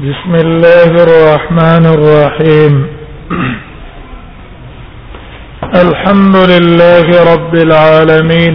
بسم الله الرحمن الرحيم الحمد لله رب العالمين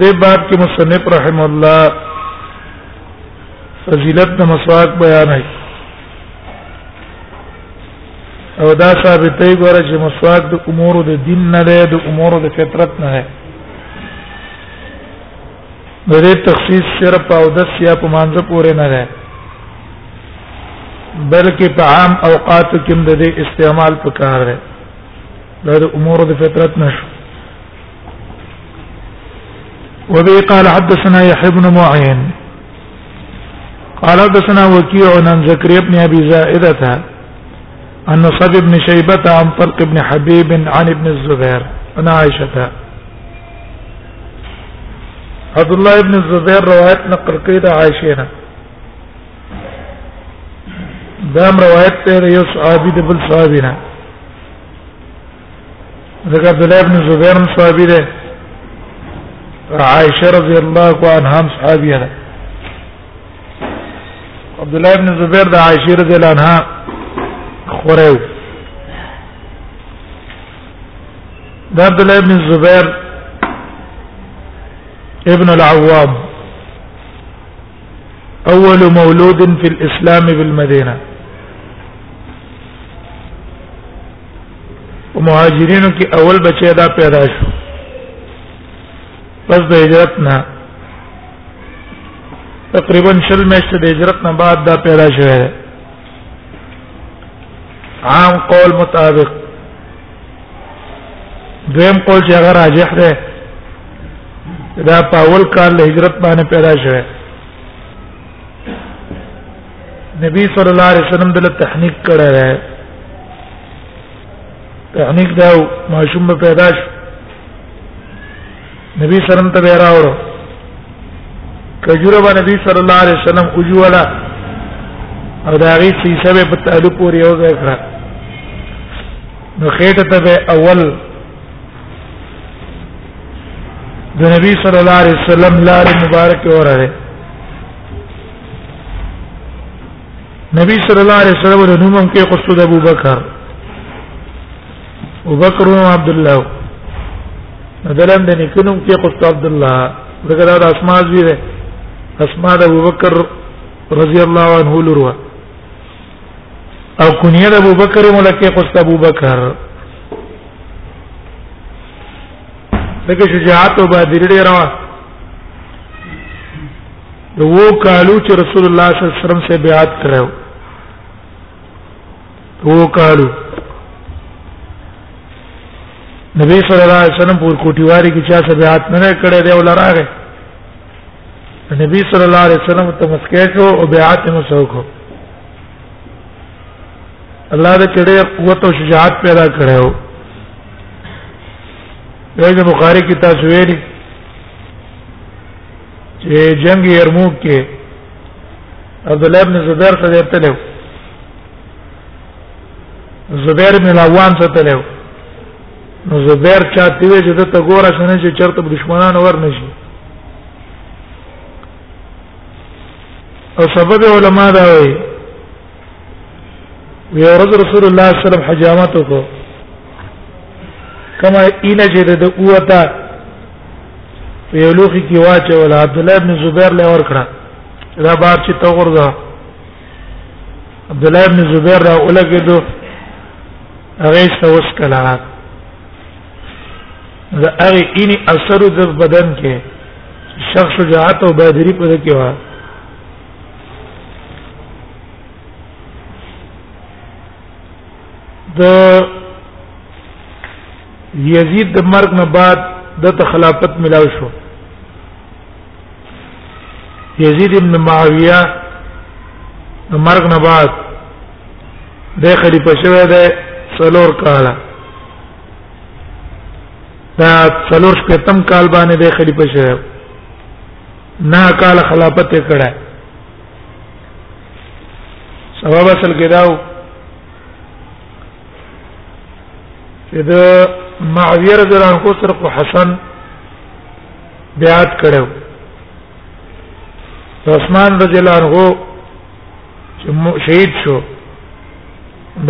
دې باب کې مصنف رحم الله فضیلت د مسواک بیان هي او دا ثابتې ګوره چې مسواک د امور د دین نه دی د امور د فطرت نه دی د دې تخصیص صرف او د سیا په مانزه پورې نه دی بلکې په عام اوقات کې د دې استعمال پکار دی دا د امور د فطرت نشو وبه قال حدثنا يحيى بن معين قال حدثنا وكيع عن زكريا بن ابي زائدة عن صد بن شيبة عن طلق بن حبيب عن ابن الزبير عن عائشة عبد الله بن الزبير روايت نقل قيد عائشة دا روایت ته یو صحابي د بل صحابي نه ذکر عبد الله ابن زبير صحابي ده عائشه رضی الله عنها صحابي ده عبد الله ابن زبير د عائشه رضی الله عنها خوره دا عبد الله ابن زبير ابن العوام اول مولود في الاسلام بالمدينه مهاجرینو کې اول بچی دا پیدا شو پس د هجرت نه تقریبا شل میاشتې د هجرت نه بعد دا پیدا شوه عام قول مطابق دویم قول چې هغه راجح ده دا په اول کال د هجرت باندې پیدا شوه نبی صلی الله علیه وسلم دله تحنیک کړه ده تحنیک دا ماشوم په پیدا شو نبی سلام ته راوړو کجوره باندې نبی صلی الله علیه وسلم وجولا او دا غي سیسه به په تعلو پورې یو ځای کړه نو خېټه ته به اول د نبی صلی الله علیه وسلم لار مبارک اوره نبی صلی الله علیه وسلم د نومم کې قصو د ابو بکر ابو بکر او عبد الله دلم د نکونم کې قصو عبد الله دغه د اسماء زوی ده اسماء د ابو بکر رضی الله عنه لروا او کنیه د ابو بکر ملکه قصو ابو بکر دغه شجاعت او بادری ډیر روان نو وو کالو چې رسول الله صلی الله علیه وسلم سره بیعت کړو وو کالو نبی صلی الله علیه وسلم پور کوټیواری کې چا سره بیعت نه کړی دی ول راغی نبی صلی الله علیه وسلم ته مسکه کو او بیعت یې مسو کو الله دې کړه قوت او شجاعت پیدا کړو دغه بخاری کی تاسو ویلي چې جنگ یرموک کې عبد الله بن زبیر ته ورته له زبیر بن العوام ته ته له نو زبیر چا تی وی چې ته ګوره شنه چې چرته دشمنان ورنشي او سبب علما دا وایي وی ورځ رسول الله صلی الله علیه وسلم حجامت کو کما اینه چې د اوتا یو لوخي کې واچول عبد الله ابن زبیر له ور کړه دا بار چې تغور ده عبد الله ابن زبیر را ولګېدو هغه څه وسکلا دا هغه اني اثر د بدن کې شخص جهات او بادری په دې کې واه د یزید د مرګ نه بعد د خلافت ملاو شو یزید ابن معاویه د مرګ نه بعد د خلیفہ شوه د څلور کاله دا څلور شپږم کال باندې د خلیفہ شوه نه کال خلافت کړه سبب اصل کې داو چې د معاویه رضی الله عنه سره کو حسن بیعت کړو عثمان رضی الله عنه چې شهید شو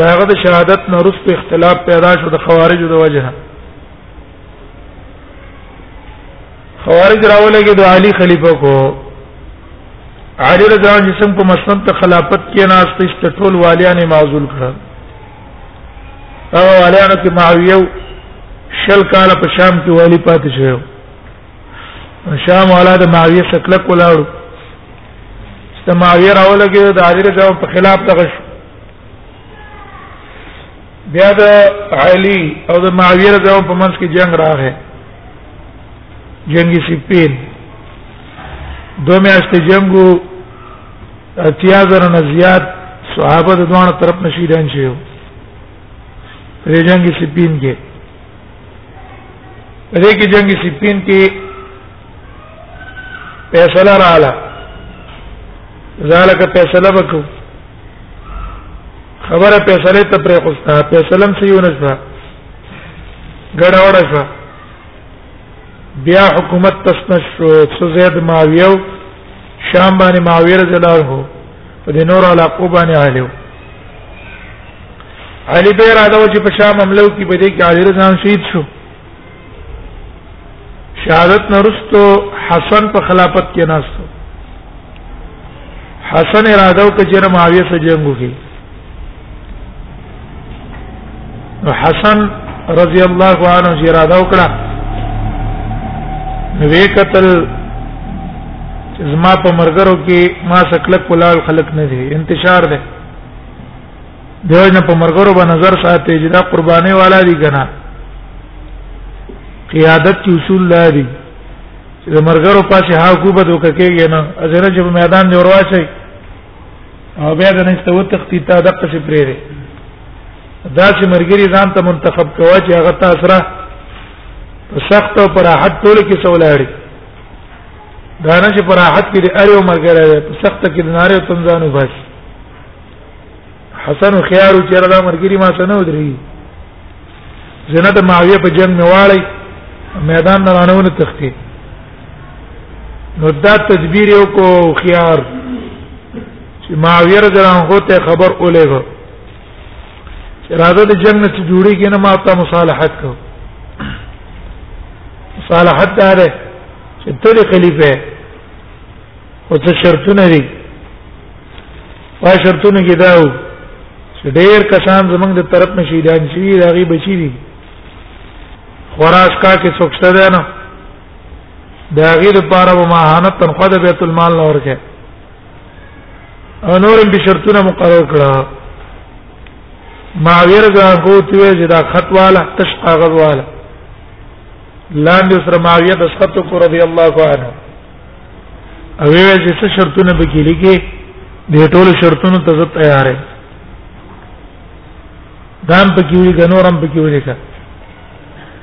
داغه د شهادت نه وروسته اختلاف پیدا شو د خوارجو د وجهه خوارج راولې کې د علي خلیفہ کو علي رضی الله جسم په مسند ته خلافت کې ناشته است ټول والیان معزول کړل هغه والیان کې معاویه شل کال په شام کې والی پاتې شو شام والا د معاویه شکل کولاړو د معاویه راولګي د عادل جواب په خلاف دغه بیا د علی او د معاویه رضی الله په منځ کې جنگ راغی جنگ سپین دو میاشتې جنگو اتیا زر نه زیات صحابه د دوه طرف نشیدان شیو په جنگ سپین کې په دې کې جنگ سپین کې فیصله رااله ذالک فیصله وکړو خبره فیصله ته پرې خوستا فیصله هم سیو نشو ګډه وډه شو بیا حکومت تسنش شو څو زید ماویو شام باندې ماویه رضی الله عنه په دې نور علاقو باندې عالیو علی به را دا چې په شام حمله وکړي په دې کې علی رضی الله شهید شو شهادت نرستو حسن په خلافت کې ناستو حسن اراده وکړه چې معاویه سره جنگ وکړي نو حسن رضی الله عنه چې اراده وکړه نو وکتل زما په مرګرو کې ما سکلک ولال خلق نه دي انتشار ده دیو نه په مرګرو به نظر ساتي چې دا قرباني والا دي کنه قیادت کی اصول لري چې د مرګرو پاسه حکومت وکړي نه اجنه چې په میدان دی ورواچي او بیا د نشته و تختی تا دقه شي پرې دی دا چې مرګري ځان ته منتخب کوي چې هغه تاسو را سخت او پر راحت ټول کې سولاړي دا نه چې پر راحت کې اړ یو مرګره په سخت کې ناره تنځانو بس حسن خيار چې راځه مرګري ما سره نه ودري زنت معاويه په جنگ میواړی میدان نه رانونه تختی نو دا تدبیر یو کو خيار چې معاويه رضی الله عنه ته خبر اولېګو چې راځه د جنگ نه جوړی کینه ما ته مصالحت کو مصالحت دا ده چې ته خلیفہ او څه شرطونه دي په شرطونو کې دا و چې ډېر کسان زمونږ د طرف نه شهیدان شي دا غي بچی دي خراس کا کې څوک شته ده نه دا غي د پاره به ماهانه تنخواه د بیت المال نه ورکه انورم به شرطونه مقرر کړه ما ورګه کوته وی چې دا خط والا تش کاغذ والا لاندې سره معاویه د سخط کو رضی الله عنه او وی چې څه شرطونه به کې لیکي د ټولو شرطونو ته زه تیار یم دام پکې وی ګنورم پکې وی لیکه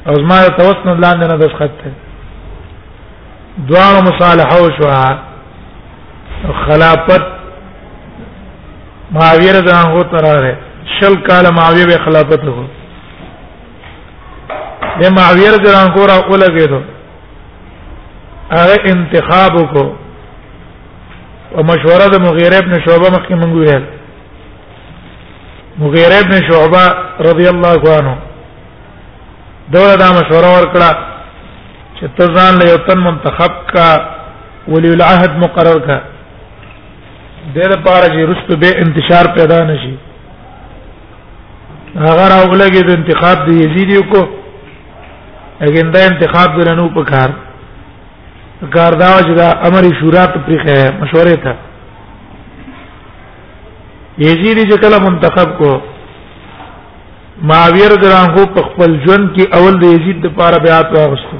او زما توسن لاندې نه داس خط ته دوه مصالحه او شو خلافت معاویه رضی الله عنه تراره شل کال معاویه به خلافت وو د معاویه رضی الله عنه را اولګېدو هغه انتخاب وکړو او مشوره د مغیره ابن شعبه مخکې مونږ ویل مغیره ابن شعبه رضی الله عنه دوله دا مشوره ورکړه چې ته ځان له یو تن منتخب کا ولی العهد مقرر کا د دې لپاره چې رستو به انتشار پیدا نشي هغه راولګي د انتخاب دی یزیدیو کو اګیندا انتخاب درنو په کار کار دا چې دا امر شورا ته پریخه مشوره ته یزید چې کله منتخب کو معاویه رضی الله عنه په خپل ژوند کې اول د یزید د پاره بیعت واغستو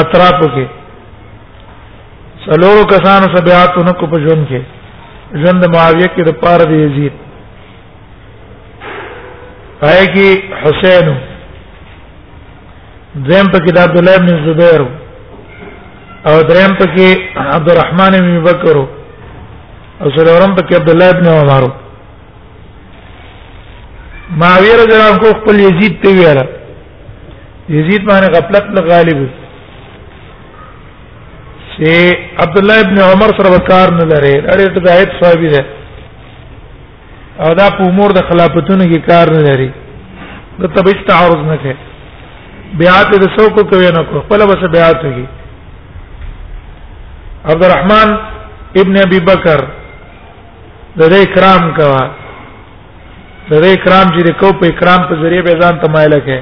اطراف کې څلورو کسانو سره بیعت نکو په ژوند کې ژوند معاویه کې د پاره د یزید پای کې حسین زم په کتاب عبد الله بن زبیر او دریم په کې عبد الرحمن بن بکر او څلورم په کې عبد الله بن عمر معاویه رضی الله عنه خپل یزید ته ویل یزید باندې غفلت له غالب سي عبد الله ابن عمر سره وکړ نه لري اړې ته غایب صاحب دی او دا په امور د خلافتونو کې کار نه لري د تبع تعارض نه کوي بیعت د څوک کوي نه کو خپل بس بیعت کوي عبد الرحمن ابن ابي بکر د دې کرام کوا د دې کرام چې د کو په کرام په ذریعہ به ځان تمایل کوي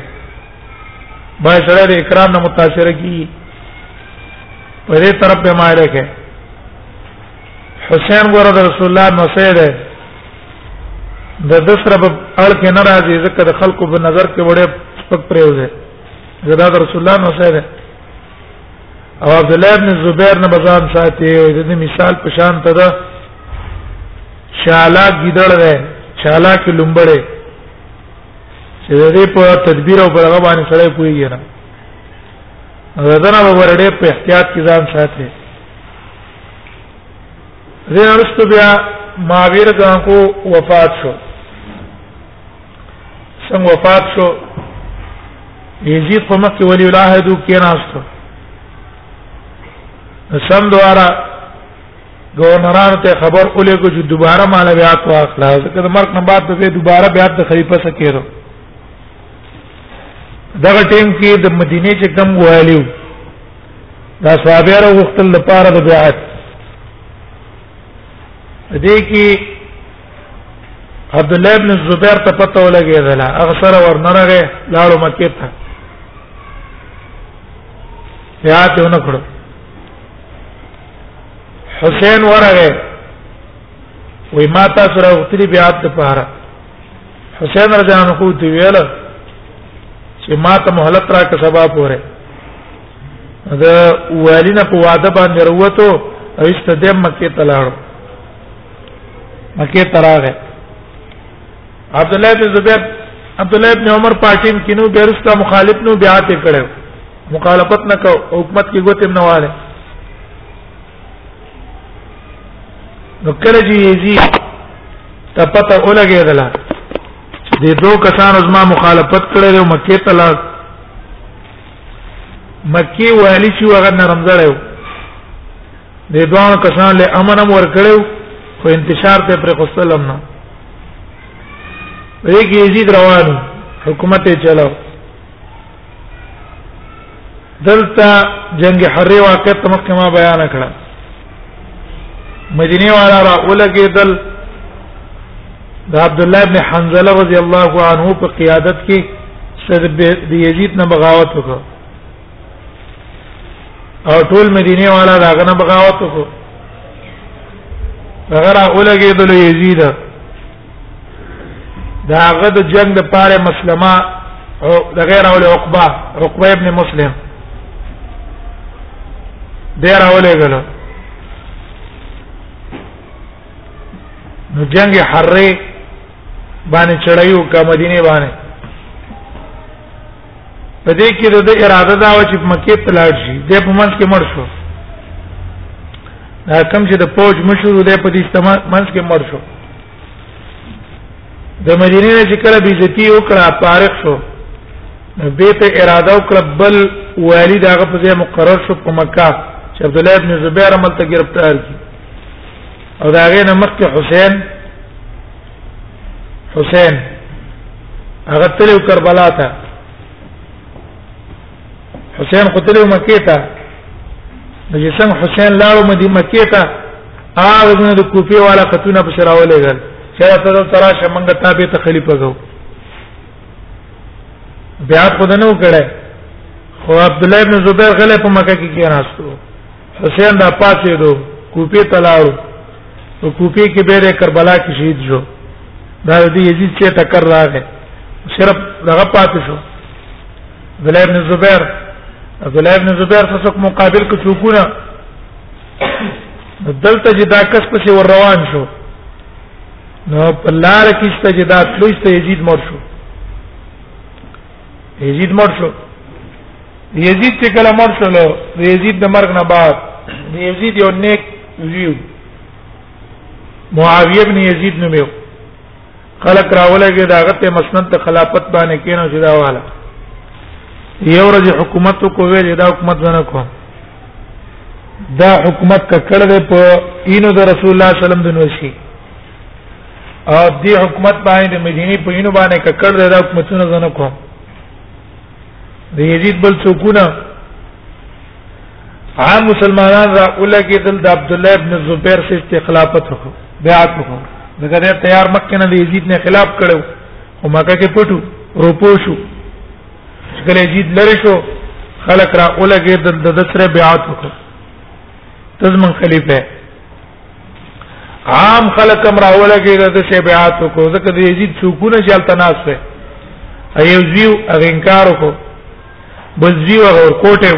ما سره د کرام نه متاثر کی په دې طرف به مایل کوي حسین ګوره د رسول الله مسیح ده د دسر په اړ کې نه راځي ځکه د خلکو په نظر کې وړه سپک پریوځي زدا د رسول الله مسیح ده او عبد الله ابن زبیر نه بزان ساتي او د مثال په شان ته ده شالا ګیدړ ده شالا کې لومبړې چې دې په تدبیر او برغه باندې سره کوي نه دا نه ورډه په احتیاط کې ځان ساتي زینرست بیا معاویه رضی الله عنه وفات شو څنګه وفات شو یزید په مکه ولی العهد کې ناستو سم دوارا گورنرانو ته خبر اولې کو چې دوباره مال بیا تو اخلا ځکه د مرګ نه بعد به دوباره بیا د خلیفہ سره کېرو دغه ټیم کې د مدینه چې کم وایلیو دا صحابه را وختل د پاره د بیعت دې کې عبد الله ابن زبیر ته پته ولګی دا اکثر ورنرغه لاړو مکه ته بیعت ونکړو حسین ورغه وې ما تاسو را وختلي بیا د پاره حسین رضی الله عنه دی ویل چې ما ته مهلت را که سبا پوره دا والینا په واده باندې وروته او استدیم مکه ته لاړو مکه ته راغی عبد الله بن زبیر عبد الله بن عمر پاکین کینو بیرستا مخالف نو بیا ته کړو مخالفت نکاو حکومت کې ګوتم نه واله نو کله چې یزي ته پته ولګېدل چې د دوه کسانو زما مخالفت کړل او مکه ته لاړ مکی والی چې هغه نرم زړیو د دوه کسان له امنم ور کړو خو انتشار ته پر قسلم نه ویګي یزید روان حکومت یې چلاو دلته جنگ حره واقع تمکه ما بیان کړه مدینه والا را ولګیدل د عبد الله ابن حنزله رضی الله عنه په قیادت کې سر د یزید نه بغاوت وکړ او ټول مدینه والا داغه نه بغاوت وکړ هغه را ولګیدل یزید دا هغه د جنگ د پاره مسلمه او د غیر اول عقبه عقبه ابن مسلم ډیر اولې غلو نو جنگ حره باندې چړایو کا مدینه باندې په دې کې د اراده دا و چې مکه ته لاړ شي د په منځ کې مړ شو دا کم چې د پوج مشهور دی په دې استعمال منځ کې مړ شو د مدینه نه چې کله بیزتی وکړه فارغ شو به ته اراده وکړه بل والد هغه په ځای مقرر شو په مکه چې عبد الله ابن زبیر عمل ته گرفتار کی او دا غینه مخکې حسین حسین هغه تلو کربلا ته حسین خو تلو مکه ته د جسم حسین لاړو مدي مکه ته هغه د کوفه والا خاتون په شراولې غل چې تاسو تراشه منګه تابع ته خلیفہ زو بیا خدانو کړه خو عبد الله ابن زبیر غلې په مکه کې کېناستو حسین دا پاتې دو کوپی تلاړو او کوپی کې به کربلا کې شهید شو دا د یزید چې ټکر راغی صرف دغه پاتې شو عبد الله ابن زبیر عبد الله ابن زبیر سره مقابل کې چوکونه دلته چې دا کس پسې ور روان شو نو په لار کې چې دا تلوسته یزید مر شو یزید مړ شو یزید چې کله مړ شو نو یزید د مرګ نه بعد یزید یو نیک زیو معاویه ابن یزید نوم یو خلق راولګي دا غته مسند ته خلافت باندې کینو چې دا واله یو ورځ حکومت کو ویل دا حکومت نه کو دا حکومت ککړه ده په اینو د رسول الله صلی الله علیه وسلم د نوشي او دې حکومت باندې د مدینه په اینو باندې ککړ د حکومتونو زنه کوم د یزید بل څوکونه عام مسلمانان را اولګه دل د عبد الله ابن زبیر سے استخلافت وکړه بیعت وکړه دغه دې تیار مکه نه د یزید نه خلاف کړو او مکه کې پټو روپو شو کله یزید لری شو خلق را اولګه دل د سره بیعت وکړه تزمن خلیفہ عام خلک هم راوله کې د شفاعت کو ځکه د یزید سکونه چې التناس وي ایو زیو هغه انکار وکړو بل زیو هغه ورکوټه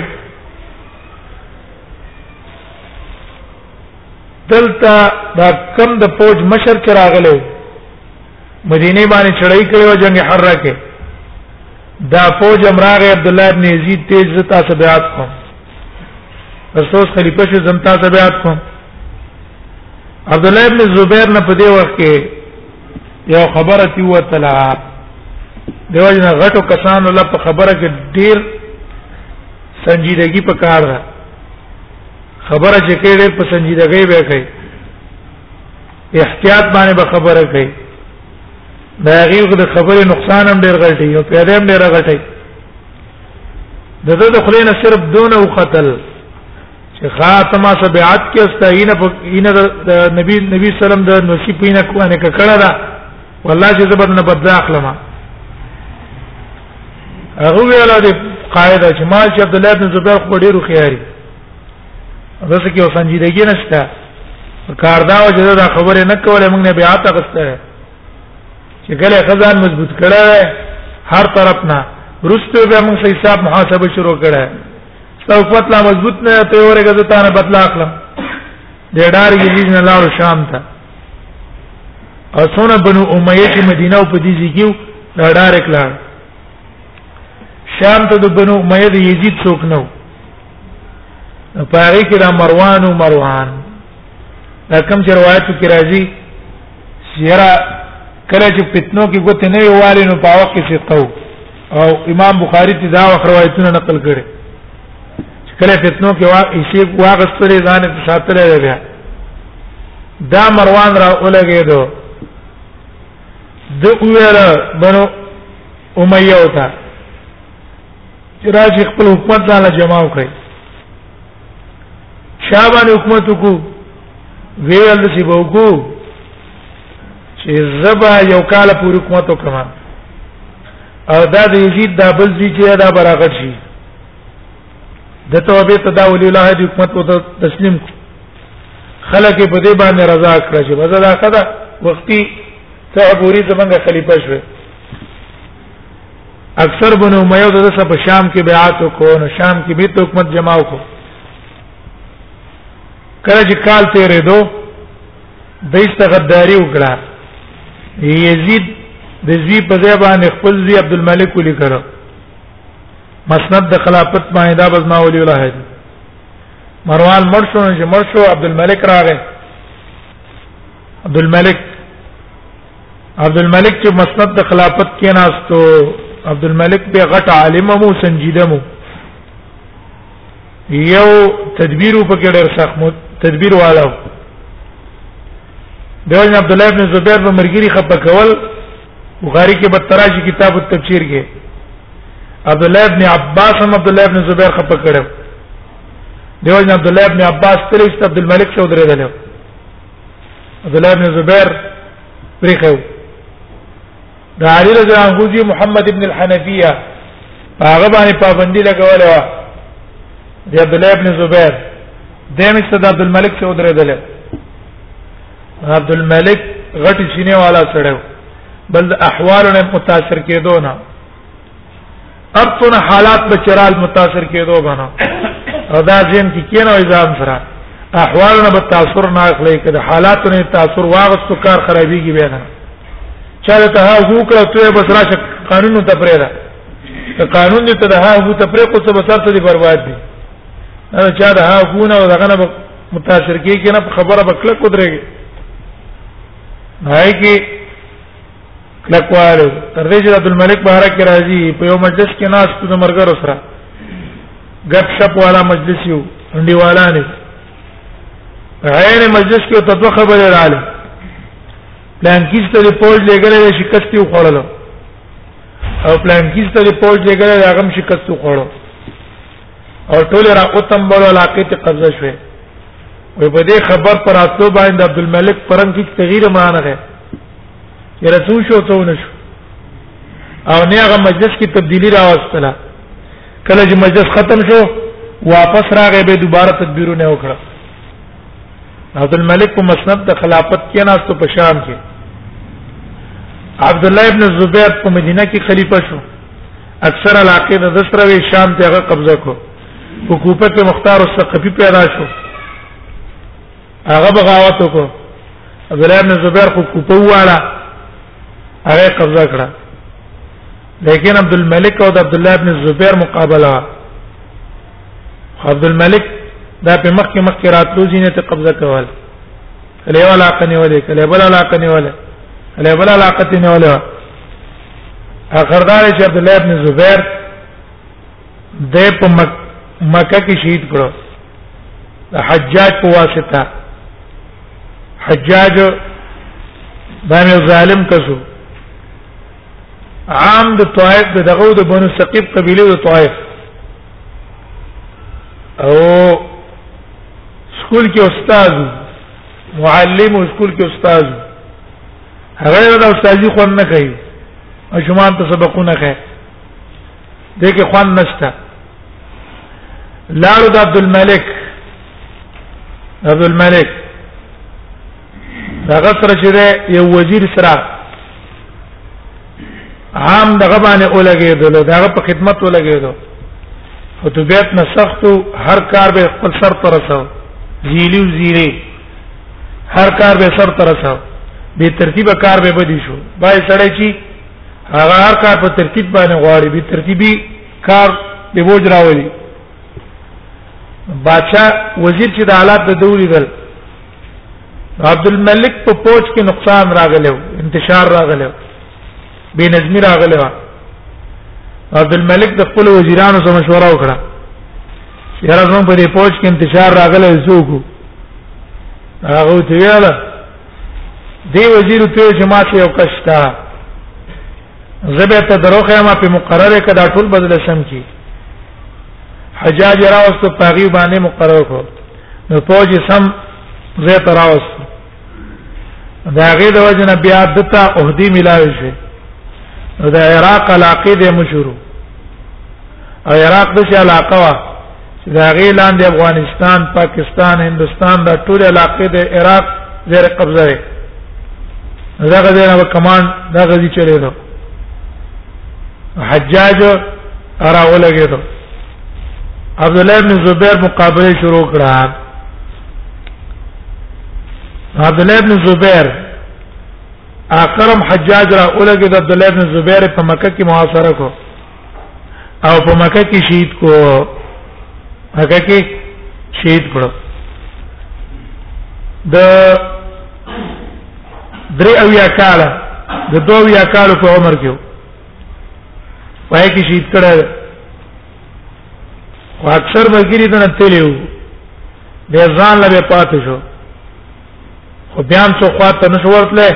دلته دا کم د پوج مشر کې راغلو مدینه باندې چړای کړو جنگ حره کې دا فوج امراغ عبد الله ابن یزید تیز زتا سبعات کوم رسول خلیفہ شو زمتا سبعات کوم عبد الله ابن زبیر نه په دې وخت کې یو خبره تی وتلا دیو جن غټو کسانو لا په خبره کې ډیر سنجیدګي په کار ده خبره چې کېږي په سنجیدګۍ به کوي احتیاط باندې به خبره کوي دا غیغ د خبرې نقصان هم ډیر غټي او پیدا هم ډیر غټي د دې د خلینو صرف دون او قتل چې خاتمه سبعت کې استاینه په اینه د نبی نبی سلام د نصیب پینه کوانه کړه دا والله چې زبر نه بد اخلمه هغه ویل د قاعده چې مال چې عبد الله بن زبیر خو ډیرو خياري دغه کې وسنجیدګی نشته کار دا و چې دا خبره نه کوله موږ نه بیا تاسو چې کله خزان مضبوط کړه هر طرف نه رستو به موږ صحیح حساب محاسبه شروع کړه توفت لا مضبوط نه ته ورګه زه تانه بدلا اخلم د ډار یزید نه لاړو شام ته اسونه بنو امیه چې مدینه او په دې ځکیو دا ډار کړه شام ته د بنو امیه د یزید څوک نه پاره کې دا مروان او مروان دا کوم چې روایت کې راځي سیرا کله چې فتنو کې ګوت نه ویوالي نو په وخت کې ستو او امام بخاری ته دا وخت روایتونه نقل کړي کله فتنو کې وا ایسي واغستلې ځان ته ساتلې بیا دا مروان را اولګېدو د اوره بنو امیه وتا چې راځي خپل حکومت ځاله جمع کړي شابان حکومت کو ویل چې به کو چې زبا یو کال پورې حکومت وکما او دا د یزید دا بل دي چې دا براغت شي د توبه تداول الله د حکومت او تسلیم خلک په دې باندې رضا کړی چې بس دا خدا وختي ته پوری زمونږ خلیفہ شوه اکثر بنو امیہ د سره په شام کې بیعت کو نو شام کې به حکومت جماو کو کله چې کال تیرې دو د استغداری وکړه یزید د زوی په ځای باندې خپل زوی عبد الملک ولیکره مسند د خلافت باندې دا بزما ولی ولای مروان مرشو چې مرشو عبد الملک راغی عبد الملک عبد الملک چې مسند د خلافت کې ناستو عبد الملک به غټ عالم مو سنجیده مو یو تدبیر په کې ډېر سخت مو تدبیر والو دغه عبد الله ابن زبیر په مرګري خپه کول بخاری کې بتراشی کتاب التفسیر کې عبد الله ابن عباس هم عبد الله ابن زبیر خپه کړو دیو جن عبد الله ابن عباس ترې عبد الملک څخه درېدل عبد الله بن زبير بريخو دا علي رضی الله عنه جی محمد ابن الحنفیه هغه باندې پابندی لګولې و د عبد الله ابن زبير دیم صد عبد الملک څخه درېدل عبد الملک غټ سینې والا سره بل احوالونه متاثر کېدو نه اتونه حالات به چرال متاثر کېدو غنه ادا زم کې کینو ایزام سره احوالنا به تاثر نه اخلي کده حالات نه تاثر واغستو کار خرابيږي بیا نه چاله ته هغه کړه ته بس راشه قانون ته پرې ده قانون دې ته ده هغه ته پرې کو څه بسر ته برباد دي نه چا ده هغه نه دغه نه متاثر کیږي نه خبره بکله کو درېږي هاي کې کلکواله تر دې چې عبد الملک بهر کې راځي په یو مجلس کې ناس ته مرګر سره غټ شپ والا مجلس یو انډي والا نه غیر مجلس کې ته دوه خبره رااله پلان کیس ته پوج لګره شکست یو خوړل او پلان کیس ته پوج لګره هغه شکست یو خوړل او ټول را اوتم بول علاقه ته قبضه شوه وي په دې خبر پر اتو باندې عبد الملک پرنګ کی تغییر مان غه یره څو شو ته ونشو او نه هغه مجلس کې تبدیلی راوستله کله چې مجلس ختم شو واپس راغی به دوباره تدبیرونه وکړه عبد الملک په مسند د خلافت کې ناستو په شام کې عبد الله ابن زبیر په مدینه کې خلیفہ شو اکثر علاقې د دسره وی شام ته هغه قبضه کو په کوپه کې مختار الثقفي پیدا شو هغه بغاوت وکړ عبد الله بن زبیر خو کوپه واړه هغه قبضه کړه لیکن عبد الملک او عبد الله بن زبیر مقابله عبد الملک دا په مخ کې مخ کې راتلو جینې ته قبضه کول کله یو علاقه نیولې کله بل علاقه نیولې کله بل علاقه نیولې اخردار چې عبد الله بن زبیر د په مکه کې شهید کړو د حجاج په واسطه حجاج باندې ظالم کسو عام د طائف د دغو د بنو ثقيب قبيله د طائف او سکول کې استاد معلم او سکول کې استاد هغه د استادي خو نه کوي ماشومان ته سبقونه کوي دغه خوان نشته لارو د عبد الملک عبد الملک دا غسر چې ده یو وزیر سره عام دغه باندې اولګېدل دغه په خدمت اولګېدل او تو بیت نه سختو هر کار به خپل سر پر رسو زیلی و زیلی هر کار به سر پر رسو به ترتیب کار به بدی شو بای سړی چی هغه هر کار په ترتیب باندې غواړي به ترتیبي کار به بوج راولي بادشاہ وزیر چې د حالات د دوی دل عبد الملک په پوج کې نقصان راغلو انتشار راغلو بے نظمی راغلو عبد الملک د خپل وزیرانو سره مشوره وکړه یاره زموږ په دې پوج کې انتشار راغلی زوګو هغه ته ویاله دی وزیر ته جماعت یو کشتا زبه ته دروخه ما په مقرره کدا ټول بدل شم کی حجاج راوست پاغي باندې مقرره کو نو فوج سم زه تراوست دا غي د وجنه بیا دتا عہدی ملاوي شي نو د عراق علاقې د مشورو او عراق د علاقه وا چې دا غي لاندې افغانستان پاکستان هندستان دا ټول علاقې د عراق زیر قبضه ده دا غزه نه کمان دا غزي چلے دو حجاج را ولګې دو عبد الله بن زبیر مقابله شروع کړه عبد الله بن زبیر اکرم حجاج را ولګې د عبد الله بن زبیر په مکه کې محاصره کو او په مکه کې شهید کو مکه کې شهید کړو د درې او یا کال د دوه یا کال په عمر کې وای کې شهید کړه او اکثر ملګری ته نه تلو د ځان لبه پاتې شو خو بیا هم څو خواته نشو ورتله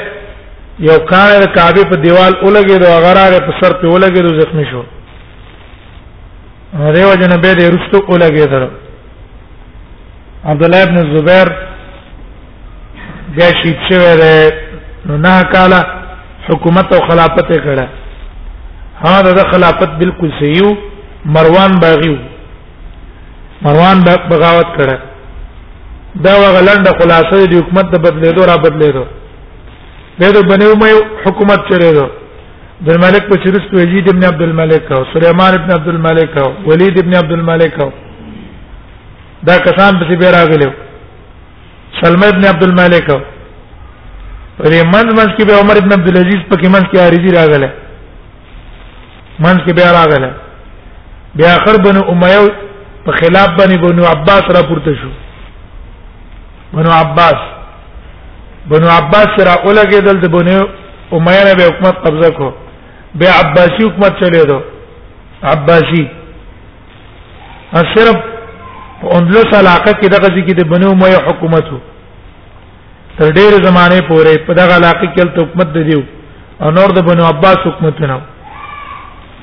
یو کان د کعبه په دیوال اولګي د غراره په سر په اولګي د زخمی شو دیو جن به د رستو اولګي در عبد الله ابن زبیر بیا شي چې وره نو نه کاله حکومت او خلافت کړه ها دا خلافت بالکل سيو مروان باغیو مروان بغاوت کړه دا وغه لنډه خلاصه دی حکومت د بدلیدو را بدلیدو به د بنو مې حکومت چره دو د ملک په چرس په یزید ابن عبد الملک او سليمان ابن عبد الملک او ولید ابن عبد الملک او دا کسان به به راغلي سلمہ ابن عبد الملک او پرې منځ منځ کې به عمر ابن عبد العزيز په کې منځ کې عارضی راغله منځ کې بیا راغله بیا اخر بن امیه په خلاف باندې بن عباس را پورته شو بن عباس بن عباس را اولګېدل د بن امیه نه به حکومت قبضه کو بیا عباسی حکومت چلے دو عباسی صرف په اندلس علاقه کې دغه ځکه د بنو امیه حکومت وو تر ډېر زمانه پورې په دغه علاقه کې تل حکومت دیو او نور د بنو عباس حکومتونه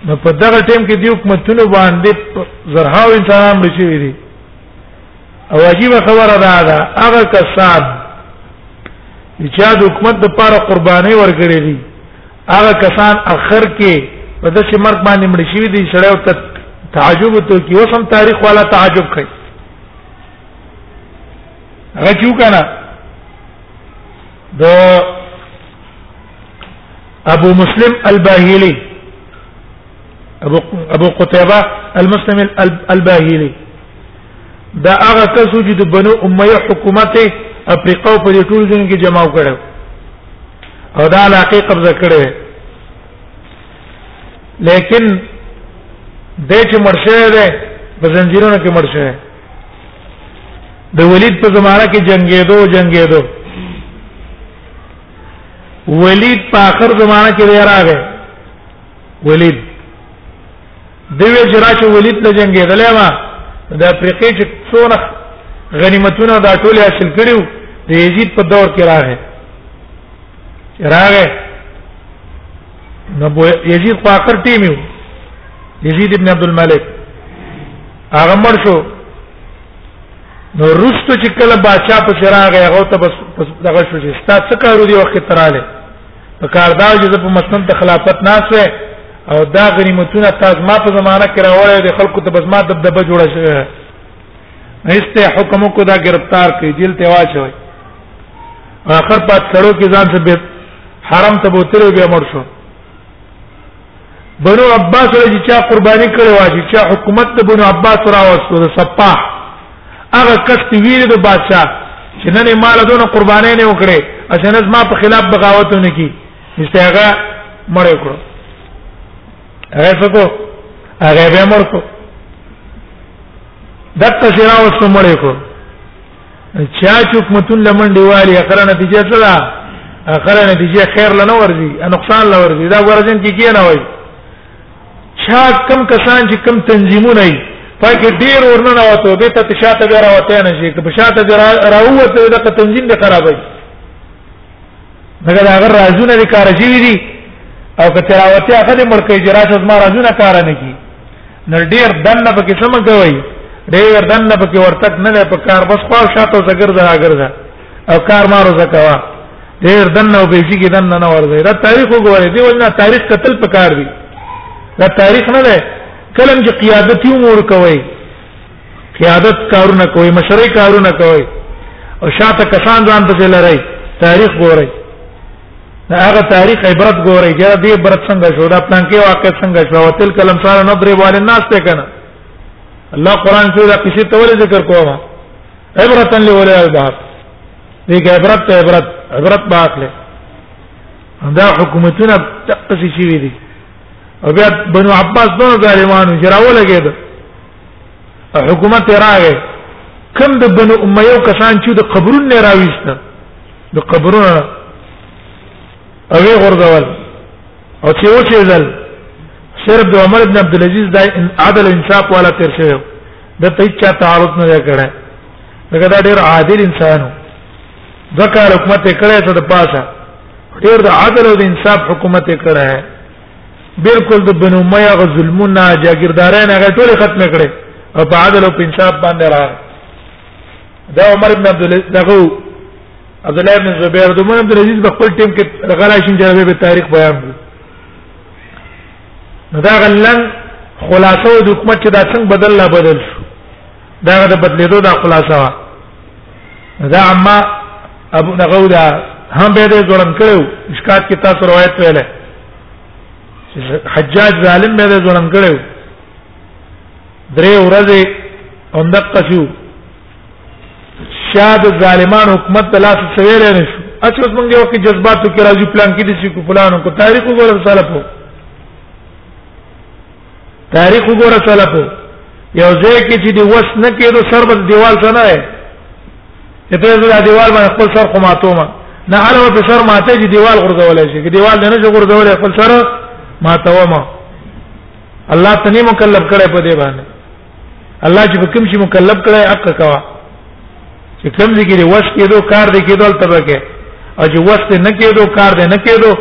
نو په دغه ټیم کې دی حکومتونه باندې زرهاو انسانان مړ شوی دي او عجیب خبره ده دا هغه کسان چې د حکومت لپاره قرباني ورکړي دي هغه کسان اخر کې په داسې مرګ باندې مړ شوی دي چې تعجب ته کې وسم تاریخ والا تعجب کوي هغه چې وکنه د ابو مسلم الباهلي ابو ابو قتيبه المسلم الباهلي دا هغه کسو چې د بنو امیه حکومت افریقا په دې ټول ځین کې جمع کړو او دا علاقه قبضه کړې لیکن د چې مرشه ده په زنجیرونو کې مرشه د ولید په زمانہ کې جنگیدو جنگیدو ولید په اخر زمانہ کې دی راغی ولید دوی جرا چې ولید له جنگیدلې ما د افریقې چې څونه غنیمتونه دا ټول حاصل کړیو د یزید په دور کې راغی راغی نو یزید په اخر ټیم یو یزید ابن عبد الملک هغه مړ شو نو رستو چې کله بادشاہ په سراغ هغه ته بس دغه شو چې ستا څه کارو دی وخت تراله په کار دا چې په مسلم ته خلافت ناسه او دا غنیمتونه تاسو ما په زمانہ کې راوړل دي خلکو ته بس ما دبدبه جوړه شوه نهسته حکم کو دا گرفتار کړي جیل ته واچوي اخر پات سړو کې ځان څه حرم ته بوتره بیا مړ شو بنو عباس له چې چا قرباني کړو چې چا حکومت د بنو عباس راوستو د صفاح هغه کس ویل د بادشاہ چې نن مال دونه قرباني نه وکړي اسنه ما په خلاف بغاوتونه کی استهغه مړ کړو هغه څه کو هغه به مړ کو دته شراوستو مړ کړو چا چې حکومتون لمنډي والی اخره نتیجه څه ده اخره نتیجه خیر لنه ورزي نقصان لنه ورزي دا ورزن کې کی نه وای چا کم کسان چې کم تنظیمونه ای پکې ډیر ورننه وته به ته شاته به راوته نه شي که شاته راوته دا تنظیم به خرابای دغه هغه رازونه د کار شوی دي او که تلاوت هغه د ملک اجرات از ما رازونه کار نه کی نو ډیر دنه په قسم کوي ډیر دنه په کې ورتک نه په کار بس خو شاته زګر زرا ګرځا او کار مارو زکوا ډیر دنه به شي کې دنه نه ورځي دا تاریخ وګورئ دی ولنه تاریخ قتل پکار دی دا تاریخ نه ده کلم چې قیادت یو مور کوي قیادت کارونه کوي مشرۍ کارونه کوي او شاته کسان ځان پسې لري تاریخ ګوري دا هغه تاریخ عبرت ګوري چې دې عبرت څنګه شو دا پلان کې واقع څنګه شو او تل کلم سره نضرب علی الناس ته کنه الله قران کې دا کسی تول ذکر کوما عبرتا لولی الباب دې کې عبرت ته عبرت عبرت باخله دا حکومتونه تقصي شي دي او بیا بنو عباس دونه ظالمانو جراوه لګیدل حکومت راغی کم د بنو امیه کسان چې د قبرون نه راويسته د قبرون اوی غردول او چې و چې ځل صرف د عمر ابن عبد العزيز د عدل انصاف والا تیر شوی د ته چا تعارض نه کړه دغه دا ډیر عادل انسان ځکه حکومت کړه ته د پاسه ډیر د عدل او د انصاف حکومت کړه بالکل د بنو میا غ ظلمونه جاگیرداران هغه ټول ختم کړي او په عدل او انصاف باندې راغ دا عمر ابن عبد العزيز دغه عبد الله بن زبیر د عمر ابن عبد العزيز په خپل ټیم کې غلاشین جواب به تاریخ بیان کړ نو دا غلن خلاصو د حکومت چې دا څنګه بدل لا بدل شو دا د بدلیدو دا خلاصه دا عما ابو نغودا هم به دې ظلم کړو مشکات کې تاسو روایت ویله حجاج ظالم به دې ظلم کړو درې ورځې اندقه شو شاد ظالمان حکومت تلاش سویل نه شو اته اوس مونږ یو کې جذباتو کې راځي پلان کې دي چې کو پلانو کو تاریخ وګورم سلفو تاریخ وګوره سلفو یو ځای کې چې دی وس نه کېدو سر بس دیوال سره نه ته زړه دیوال باندې خپل سر قماتومه نه علاوه په سر ماته چې دیوال غورځولای شي دیوال نه نه غورځولای خپل سر ماتومه الله تنه مکلف کړي په دې باندې الله چې کوم شي مکلف کړي حق کوا چې کوم دي کې وښ کېدو کار دي کېدو تبه کې او چې وښ نه کېدو کار دي نه کېدو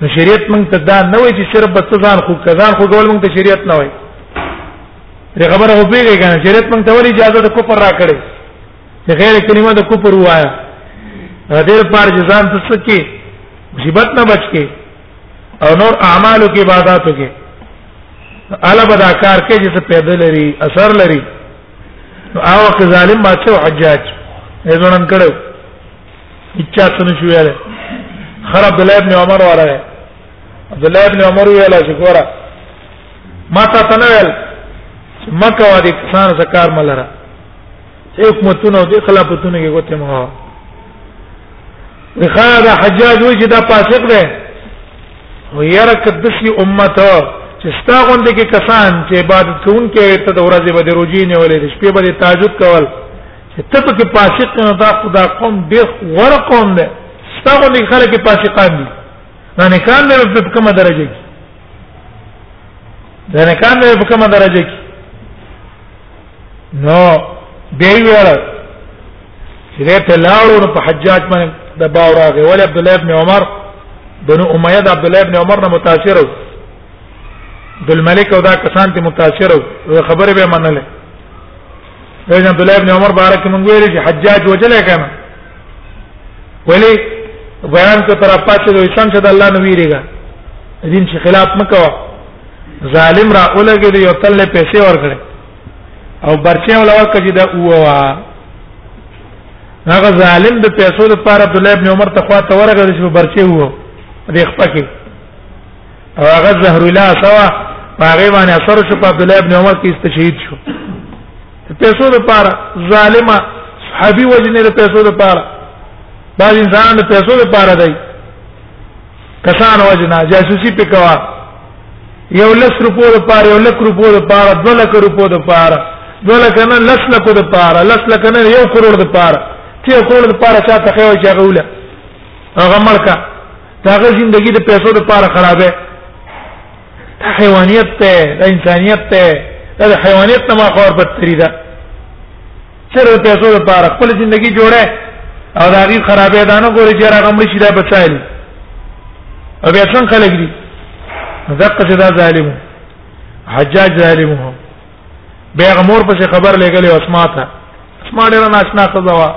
نو شریعت مونږ ته دا نه وایي چې شرب بس ځان خو کزان خو ګول مونږ ته شریعت نه وایي دې خبره هو پیږي کنه شریعت مونږ ته ولې اجازه د کوپر را کړې چې غیر کلمه د کوپر وایا دې پر ځان څه کې مصیبت نه بچ کې او نور اعمالو کې عبادتو کې الا بدا کار کې چې پیدا لري اثر لري نو هغه که ظالم باچو حجاج ایزونن کړو اچا څنګه شو یاله خر عبد الله ابن عمر وره عبد الله ابن عمر ویلا چې ګوره ما تا تنویل مکه و دې کسان زکار ملره حکومتونو دې خلافتونو کې کوته مو دغه دا حجاج وای چې دا فاسق دی او یاره کدسی امت چې ستا غونډه کې کسان چې عبادت کوونکې ته د ورځې به د روزي نه ولې د شپې به د تهجد کول چې ته په کې فاسق نه دا خدا قوم ډېر غوړه قوم ده ستا غونډه خلک فاسقان دي نه نه کان نه په کومه درجه کې د نکاح نه په کومه درجه کې نو به ویل چې په لاړو په حجاج باندې د باور هغه ول عبد الله ابن عمر بنو امیه د عبد الله ابن عمر نه متاثر وو د الملک او دا کسان ته متاثر وو خبره به منله وجه عبد الله ابن عمر بارک من ویل چې حجاج وجل کنه ولی بیان کو تر پاتې د اسلام چې د الله نبی ریګا دین چې خلاف مکو ظالم را اولګي دی یو تل پیسې ورکړي او برچې ولا ورکړي چې دا اوه هغه ظالم د پیسو لپاره عبد الله ابن عمر تخوا ته ورغلی چې برچې وو د خپل کې او هغه زهر الله سوا هغه باندې اثر شو په عبد الله ابن عمر کې استشهید شو پیسو د پاره ظالما صحابي وجنه د پیسو د پاره بعض انسان د پیسو د پاره دی کسان وجنا جاسوسي پکوا یو لس روپو د پاره یو لک روپو د پاره دو لک روپو د پاره دو لک نه لس لک د پاره لس لک نه یو کروڑ د پاره چې کروڑ د پاره چا ته خو چې غوله هغه ملکه داغه ژوندۍ د پیسو لپاره خرابه دا حیوانیت ته دا انسانیت ته دا حیوانیت نه ما خبر پتری ده چر پیسو لپاره خپل ژوندۍ جوړه او دا غي خرابې ده نه ګوري چې هغه مړ شي دا بچایل او بیا څنګه خلک دي دقه چې دا ظالم حجاج ظالم هو بیا غمور پسې خبر لګلې اسما ته اسما ډېر ناشنا خزوا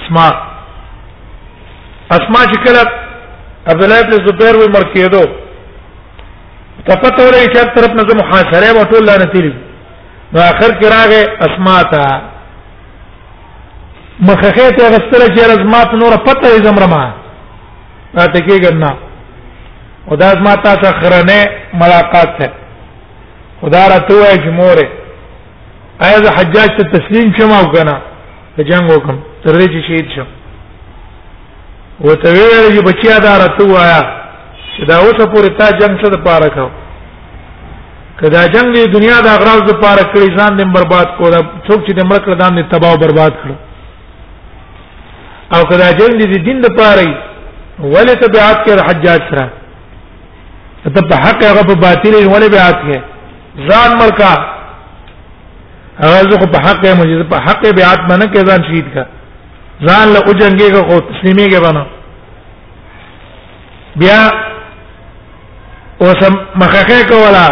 اسماء اسماء چې کله عبد الله بن زبیر وې مر کېدو ته پته ولې چې طرف نه زمو حاصله و ټول لاره تیری نو اخر کې راغې اسماء ته مخخه ته غستل چې رزمات نور پته یې زمرما تا ته کې ګرنا او دا زما تا ته خرنه ملاقات ده خدا راته وای چې موره آیا زه حجاج ته تسلیم شم او کنه ته جنگ وکم تر دې چې شهید شم وته ویل چې بچیا دا راته وایا چې دا اوسه پورې تا جنگ څه د پاره کاو کدا جنگ دې دنیا د اغراض د پاره کړی ځان دې برباد کو دا څوک چې دې مرکه دان دې تباہ او برباد کړ او کدا جنگ دې دین د پاره ولې ته بیعت کړ حجاج سره ته په حق هغه په باطل ولې به آتګه ځان ملکا هغه زه په حق یې مجید په حق به آتما نه کې ځان شهید کا ځان له اوجنګي کا خو تسلیمي کې بنا بیا اوسم مخخه کولا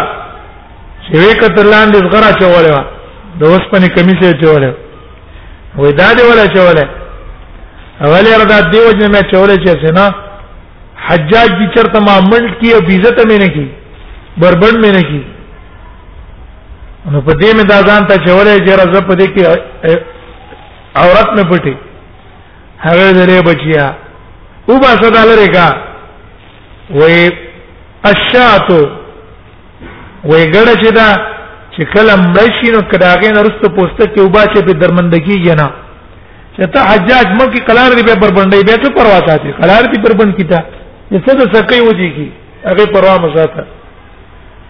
چې وکړه لاندې زغرا چولې وا د اوسپنې کمیسه چولې وې دا دې ولا چولې اولې ردا دیو جن مې چولې چې سينه حجاج جی چرته ما منډ کی او بیزت مې نه کی بربند مې نه کی نو په دې مې دا ځان ته چولې چې راز په دې کې عورت مې پټي هغه درې بچیا او با صدا لري کا وې اشاتو وې ګړ چې دا چې کله مړ شي نو کډاګې نرسته پوسټ کې وبا چې په درمندګي جنا چې ته حجاج مکه قلار دی به بربندې به څه پروا ساتي قلار دی بربند کیتا چې څه د سکه وږي کی هغه پروا مساته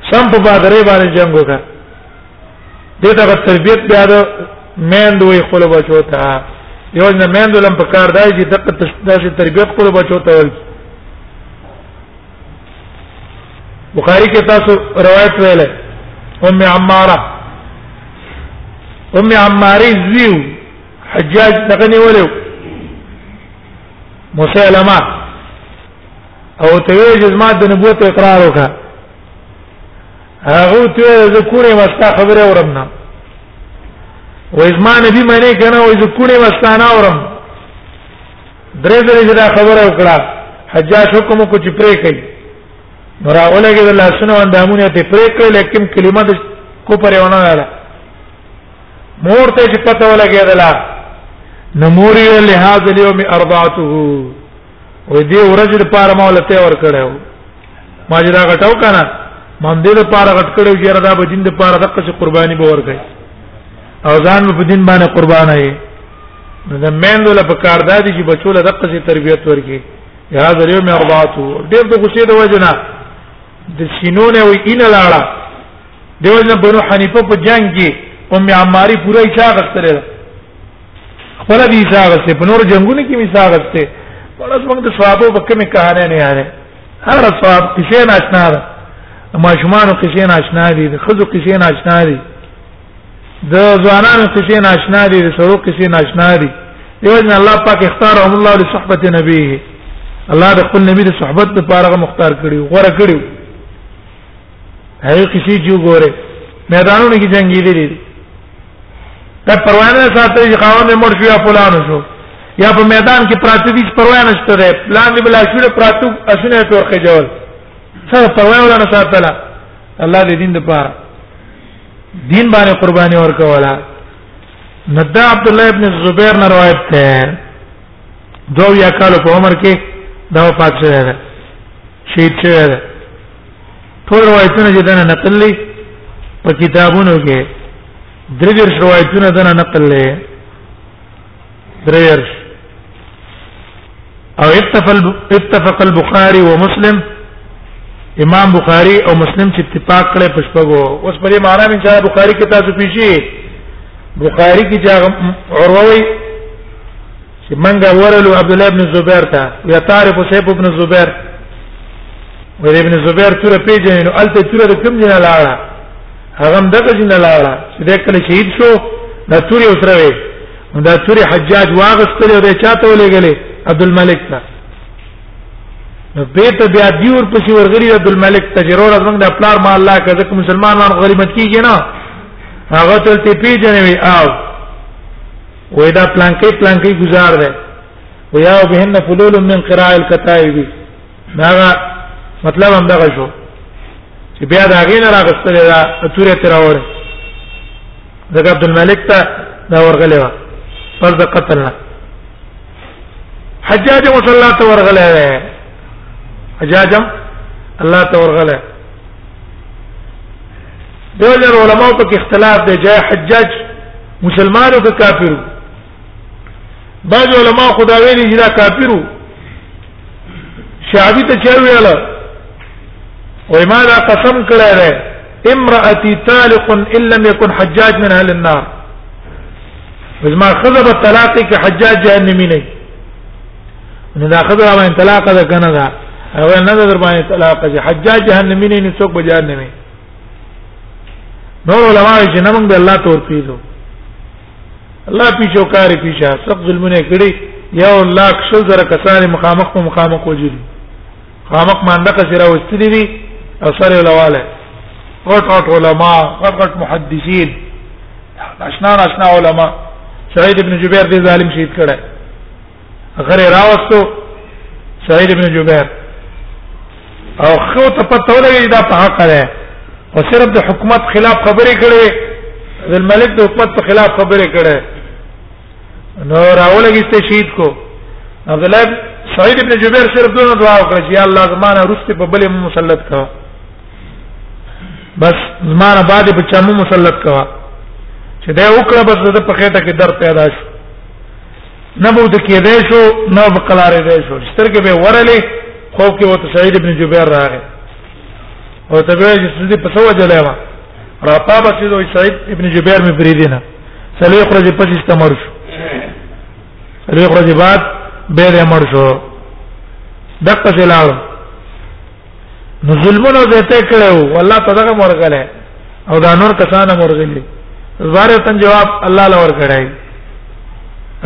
سم په بادرې باندې جنگ وکړ دته غو تربيت بیا د مند وي خپل بچو ته یو نه مند لم په کار دی چې دغه تشداسي تربيت خپل بچو ته ول بخاری کې تاسو روایت ویل ام عماره ام عماری زیو حجاج دغه نیولیو مسلمه او ته یې جزما د نبوت اقرار وکړه هغه ته ذکرې واسطه خبره اورم نه و ازما نبی معنی کنه و ذکرې واسطه نه اورم درې درې دا خبره وکړه حجاج حکم کو چې پرې کوي مرا اولګه د لاسونو اندامونه ته پرې کړل لیکن کلمه د کو پرې ونه راځي مور ته چې پته ولګېدله نو مور یې له هاذ اليوم اربعته وې دې ورځ لپاره ما ولته ور کړو ما جدا غټاو کنه ما دې لپاره غټ کړو چې را دا به دین لپاره دغه څه قرباني به ورکړي او ځان په دین باندې قربان یې نو د مېندو له پکار دادی چې بچو له دغه څه تربيت ورکړي هاذ اليوم اربعته ډېر د غصې د وجنه د سینو نه وی ان لاړه دیو جن بنو حنیفه په جنگ کې ام عماری پوره ایسا غستره خپل دې ایسا غسته په نور جنگونه کې ایسا غسته بلس موږ د صحابه په کومه کهانه نه یاره هر صحاب کیسه ناشنا ده ماشومان کیسه ناشنا دي د خزو کیسه ناشنا دي د ځوانانو قصې ناشنا دي د سړو قصې ناشنا دي دیو جن الله پاک اختارهم الله لصحبت نبیه الله د خپل نبی د صحبت لپاره مختار کړی غوړه کړی هغه قصې جو ګوره میدانونو کې جنگي دي دا پروانه ساتي چې خاوند مړ شو یا فلانو شو یا په میدان کې پراته دي پروانه شته ده پلان دی بلا شو پراته اسنه تور خجول څه پروانه نه ساتله الله دې دین د پاره دین باندې قرباني ورکولا ندا عبد الله ابن زبیر نه روایت ده دو یا کال په عمر کې دا وفات شوی دی شهید شوی دی ټول روایتونه چې دنه نقل لې په کتابونو کې درګر روایتونه دنه نقل لې درګر او اتفق البخاري ومسلم امام بخاری او مسلم چې اتفاق کړي پښپغو اوس په دې معنی من چې بخاری کې تاسو پیشي بخاری کې چې اوروي چې منګه ورلو عبد الله ابن زبیر ته یا تعرف سیف ابن زبیر ور ابن زبیر تر پیژنې نو الته تر د کوم جن لاړه هغه دغه جن لاړه چې د کله شهید شو د توري اوسره وي دا توري حجاج واغستل او د چاته ولېګلې عبد الملک ته نو به ته بیا دی ور پسې ورغلی عبد الملک ته ضرور از موږ د پلار ما الله کزه کوم مسلمانان غریبت کیږي نه هغه تل تی پیژنې وی او وې دا پلان کې پلان کې گزار دی ویا بهن فلول من قراء الكتائب دا مطلب هم دغه شو چې بیا دا غین راغستل دا اتوره تراوره ځکه عبد الملک ته دا ورغلی و فرض قتلنا حجاج مصلا ته ورغلی و حجاج الله ته ورغلی دغه علماء په اختلاف دی چې حجاج مسلمانو که کافرو بعض علما خدا ویلي چې دا کافرو شعبي ته چا ویل وای ما دا قسم کړی دی امرأتي طالق ان لم يكن حجاج من اهل النار وزما خذب الطلاق کې حجاج جهنمي نه نو دا خذب باندې طلاق ده کنه دا او نه در باندې طلاق چې حجاج جهنمي نه څوک به جهنمي نور علماء چې نمنګ به الله تور پیږو الله پیچو کاری پیچا سب ظلمونه کړی یو لاک شل زره کسان مخامخ په مخامخ وجل خامخ مانده کسره وستلی وی او سره ولواله غټ غټ علما غټ غټ محدثین اشنا اشنا علما سعید ابن جبیر دې ظالم شهید کړه غره راوستو سعید ابن جبیر او خو ته پته ولګی دا په حق ده او صرف د حکومت خلاف خبرې کړې د ملک د حکومت په خلاف خبرې کړې نو راولګی ته شهید کو عبد الله سعید ابن جبیر صرف دونه دعا وکړه چې الله زمانه رسته په بلې مسلط کا بس زمانه بعد په چمو مسلط کا چې دا وکړه بس د په خېټه کې درد پیدا شي نه به د کې دی شو نه به قلار دی شو سترګې به ورلې خو کې وته سعید ابن جبیر راغی او ته به چې سړي په سوجه جلای ما را پابه چې دوی سعید ابن جبیر مې بریدي نه سلوي خرج په چې استمر شو سلوي خرج بعد به دې مر شو دغه څه لاړ نو ظلمونو به ته کړو والله تدغه مرغله او دا نور کسانه مرغلي زاره تن جواب الله لور کړای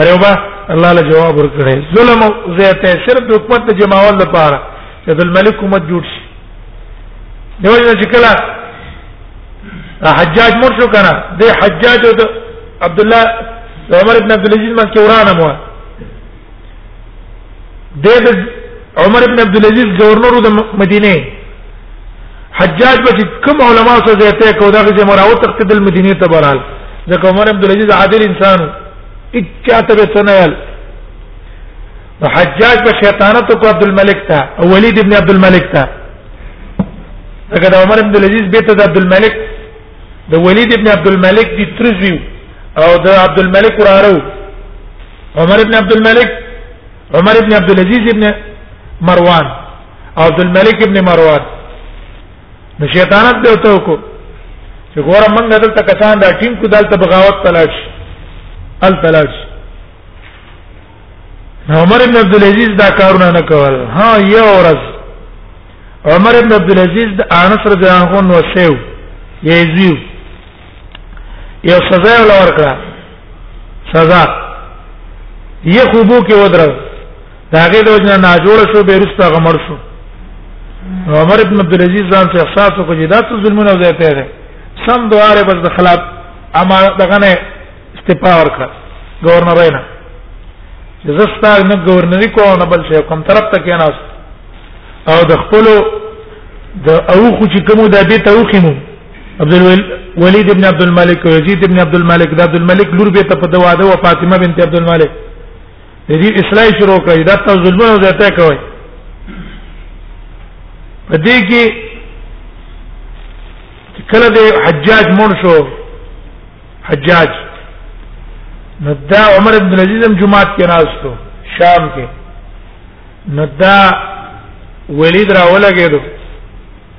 اره با الله له جواب ور کړای ظلم زیته صرف د حکومت جماول لپاره چې د ملک حکومت جوړ شي دیو جن چې کله حجاج مر شو کنه د حجاج او عبد الله عمر ابن عبد العزيز من کې ورانه مو د عمر ابن عبد العزيز گورنر د مدینه حجاج به کوم علما سره زیاته کو دا چې مراو تخت د مدینه ته برال ځکه عمر ابن عبد العزيز عادل انسان اچا ته به سنل حجاج به شیطانت کو عبد الملک ته او ولید ابن عبد الملک ته ځکه د عمر ابن عبد العزيز بیت د عبد الملک د ولید ابن عبد الملک دی ترزیو او د عبد الملک ورارو عمر ابن عبد الملك عمر ابن عبد العزيز ابن مروان عبد الملك ابن مروان نو شیطانت به وته کو چې ګوره موږ دلته کسان دا ټیم کو دلته بغاوت تلاش ال تلاش عمر ابن عبد العزيز دا کارونه نه کول ها یو ورځ عمر ابن عبد العزيز د انس رضی الله عنه نو سیو یې زیو یو سزا ولور کړه سزا یې خوبو کې ودرو داګه د وجنه نه جوړ شو بیرسته غمر شو عمر ابن عبد العزيز ځان ته احساس وکړ چې دا څه ظلمونه وځي ته ده سم دواره بس د خلاف اما دغه نه استعفا ورکړه گورنر نه چې زستا نه گورنری کو نه بل شي کوم طرف ته کېناس او د خپل د او خو چې کوم د بیت او خمو عبد الولید ابن عبد الملک او یزید ابن عبد الملک د عبد الملک لور به ته په دواده او فاطمه بنت عبد الملک د دې اصلاح شروع کړي دا تاسو ظلمونه زیاته کوي په دې کې کله د حجاج مون شو حجاج نو دا عمر ابن العزيز هم جمعات کې راستو شام کې نو دا ولید را ولګېدو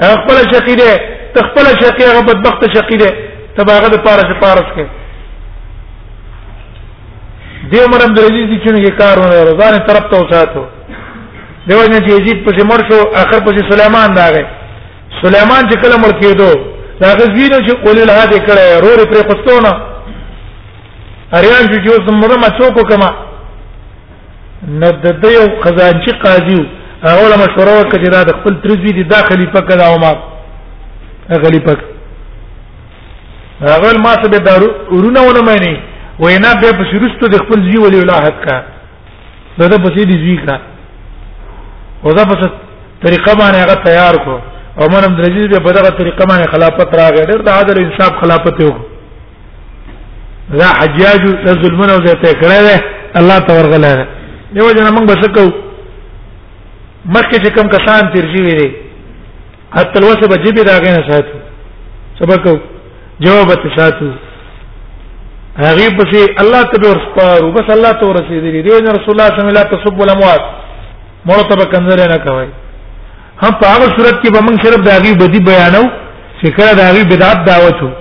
خپل شقی دی ته خپل شقی هغه بدبخت شقی دی ته هغه د پاره سفارش کوي دیو مرم درځي چې څنګه کارونه روزان طرف ته وساتو دیو نه چې یزید په مر شو اخر په سليمان راغی سليمان چې کله مړ کېدو دا غزوینه چې اول الهاد کړه رور پر قصتونه اریان چې اوس مرمه څوک کما نه د دې یو خزانچی قاضي هغه له مشوره وکړه چې دا د خپل ترزوی دي دا خلیفہ کړه او ما خلیفہ هغه ما څه به دارو ورونه ونه مانی وینا به په شروستو د خپل زی ولی ولاحت کا دا د پسې دي زی کا او دا پس طریقه باندې هغه تیار کو او مرحوم درجیز به په دغه طریقه باندې خلافت راغی ډېر د عادل انصاف خلافت وکړ دا حجاج د ظلمونو زه ته کړه ده الله ته ورغله ده دیو جن موږ بس کو مکه چې کم کسان تیر شي وي حتی لوسه به جبه راغې نه ساتو سبق جواب ته ساتو هغه پسې الله ته ورسپارو بس الله ته ورسېدلی دیو جن رسول الله صلی الله علیه وسلم لا تصب الاموات مرتبه کنځل نه کوي هم په هغه صورت کې به موږ صرف د هغه بدی بیانو چې کله د هغه بدعت دعوت وو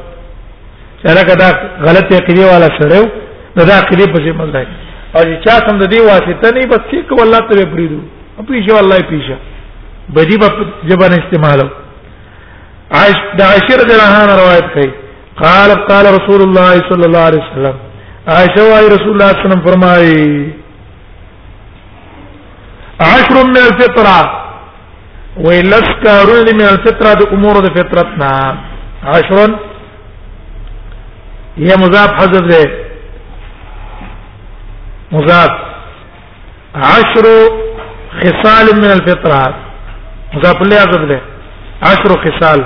چې هغه دا غلط عقیده والا سره و نو دا عقیده پسې مزای او چې چا سم د دې واسطه نه بس چې کو الله ته پریدو پیښه والله پیښه بدی په جبان استعمالو عائش د عائشه رضی الله عنها روایت کوي قال قال رسول الله صلی الله علیه وسلم عائشه وايي رسول الله صلی الله علیه وسلم فرمایي عشر من الفطره ولسكارون من الفطره د امور د فطرتنا عشر یہ مضاف حذف ہے مضاف عشر خصال من الفطرات مضاف ليه حذف ده عشر خصال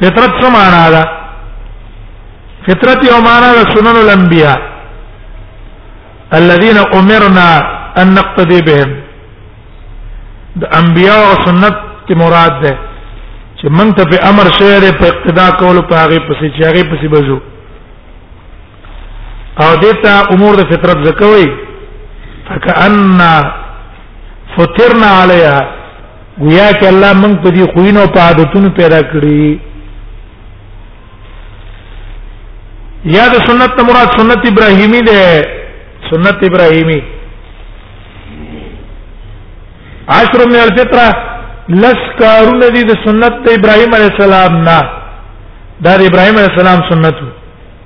فطرت څه معنا ده فطرت یو معنا ده سنن الانبیاء الذين امرنا ان نقتدي بهم د انبیاء او سنت کی مراد ده چې موږ ته په امر شعر په اقتدا کولو په هغه پسې چې هغه پسې بزو او دته امور د فطرت زکوي فکأن فطرنا عليها گویا چې الله موږ په دې خوینو په عادتونو پیدا کړی یا د سنت مراد سنت ابراهیمی ده سنت ابراهیمی عشر من الفطره لس کارونه دي د سنت ابراهيم عليه السلام نه دا د ابراهيم عليه السلام سنت وو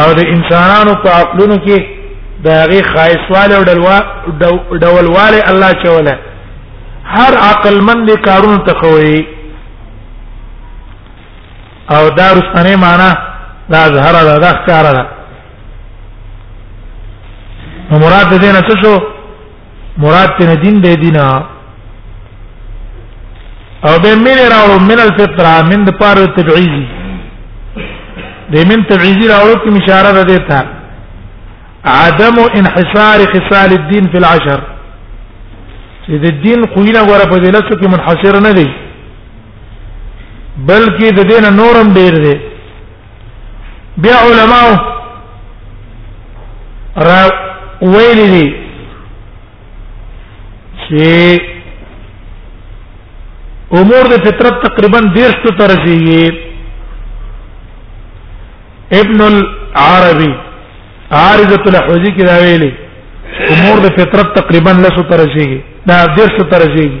او د انسانانو په عقلونو کې د هغه خایسواله او ډولواله الله چوله هر عقل مند کارونه تخوي او دا رسنه معنا دا ظهر دا دا ښکارا دا مراد دې نه څه شو مراد ته دین به دینا او به من راو من الفطره من د پاره تبعیضی د من تبعیضی راو کی اشاره ده ته عدم انحصار خصال الدين في العشر چې د دین خوینه غره په دې لاسو کې منحصر نه دی بلکې د دین نورم ډیر دی بیا علماء را ویل دي چې امور د فطرت تقریبا ډیر څه ترجیحي ابن العربي عارضه الحوزي کې دا ویلي امور د فطرت تقریبا لسو ترجیحي دا ډیر څه ترجیحي